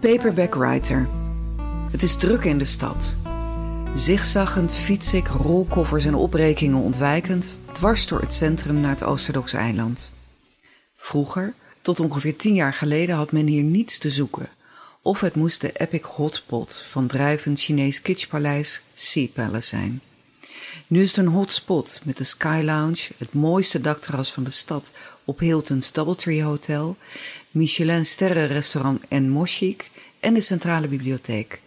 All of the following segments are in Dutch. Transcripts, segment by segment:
Paperback Writer. Het is druk in de stad. Zigzaggend fiets ik, rolkoffers en oprekingen ontwijkend, dwars door het centrum naar het Oosterdoks eiland. Vroeger, tot ongeveer tien jaar geleden, had men hier niets te zoeken. Of het moest de epic hotpot van drijvend Chinees kitschpaleis Sea Palace zijn. Nu is het een hotspot met de Sky Lounge, het mooiste dakterras van de stad op Hilton's Doubletree Hotel, Michelin sterrenrestaurant en Moschik en de centrale bibliotheek.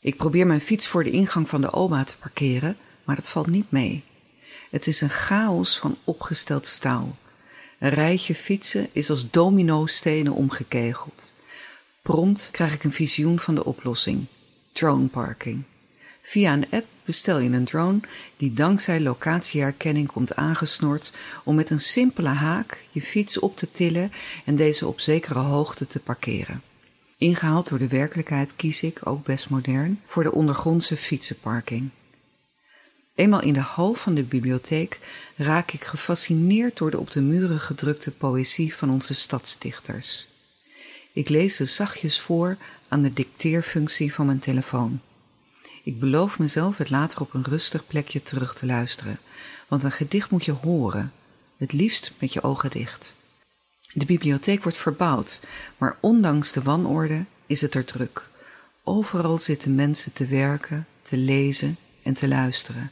Ik probeer mijn fiets voor de ingang van de OMA te parkeren, maar dat valt niet mee. Het is een chaos van opgesteld staal. Een rijtje fietsen is als dominostenen omgekegeld. Prompt krijg ik een visioen van de oplossing: drone parking. Via een app bestel je een drone die dankzij locatieherkenning komt aangesnord om met een simpele haak je fiets op te tillen en deze op zekere hoogte te parkeren. Ingehaald door de werkelijkheid kies ik, ook best modern, voor de ondergrondse fietsenparking. Eenmaal in de hal van de bibliotheek raak ik gefascineerd door de op de muren gedrukte poëzie van onze stadsdichters. Ik lees ze zachtjes voor aan de dicteerfunctie van mijn telefoon. Ik beloof mezelf het later op een rustig plekje terug te luisteren, want een gedicht moet je horen, het liefst met je ogen dicht. De bibliotheek wordt verbouwd, maar ondanks de wanorde is het er druk. Overal zitten mensen te werken, te lezen en te luisteren.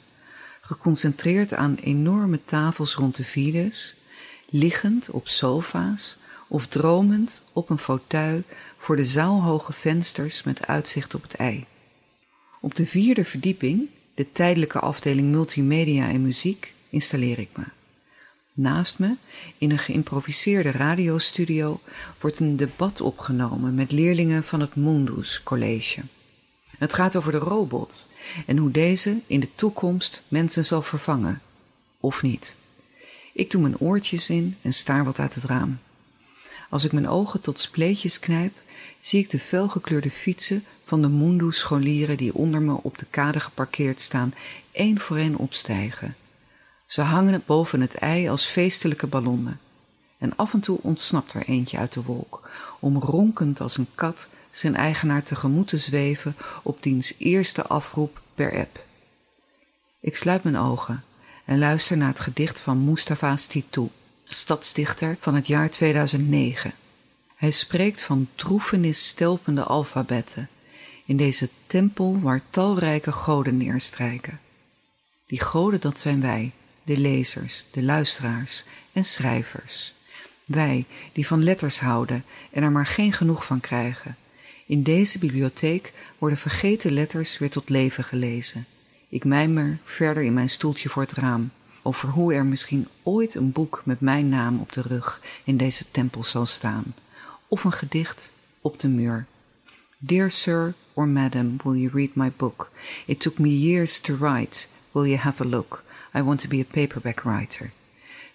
Geconcentreerd aan enorme tafels rond de files, liggend op sofa's of dromend op een fauteuil voor de zaalhoge vensters met uitzicht op het ei. Op de vierde verdieping, de tijdelijke afdeling multimedia en muziek, installeer ik me. Naast me, in een geïmproviseerde radiostudio, wordt een debat opgenomen met leerlingen van het Mundus College. Het gaat over de robot en hoe deze in de toekomst mensen zal vervangen. Of niet. Ik doe mijn oortjes in en staar wat uit het raam. Als ik mijn ogen tot spleetjes knijp, zie ik de felgekleurde fietsen van de Mundus-scholieren die onder me op de kade geparkeerd staan, één voor één opstijgen. Ze hangen boven het ei als feestelijke ballonnen. En af en toe ontsnapt er eentje uit de wolk, om ronkend als een kat zijn eigenaar tegemoet te zweven op diens eerste afroep per app. Ik sluit mijn ogen en luister naar het gedicht van Mustafa Stitou, stadsdichter van het jaar 2009. Hij spreekt van droefenis stelpende alfabetten in deze tempel waar talrijke goden neerstrijken. Die goden, dat zijn wij, de lezers, de luisteraars en schrijvers. Wij die van letters houden en er maar geen genoeg van krijgen. In deze bibliotheek worden vergeten letters weer tot leven gelezen. Ik mijmer verder in mijn stoeltje voor het raam over hoe er misschien ooit een boek met mijn naam op de rug in deze tempel zal staan, of een gedicht op de muur. Dear sir or madam, will you read my book? It took me years to write. Will you have a look? I want to be a paperback writer.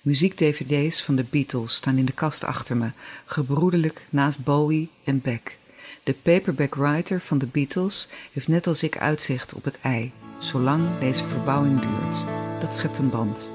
Muziek-dvd's van de Beatles staan in de kast achter me, gebroedelijk naast Bowie en Beck. De paperback writer van de Beatles heeft net als ik uitzicht op het ei, zolang deze verbouwing duurt. Dat schept een band.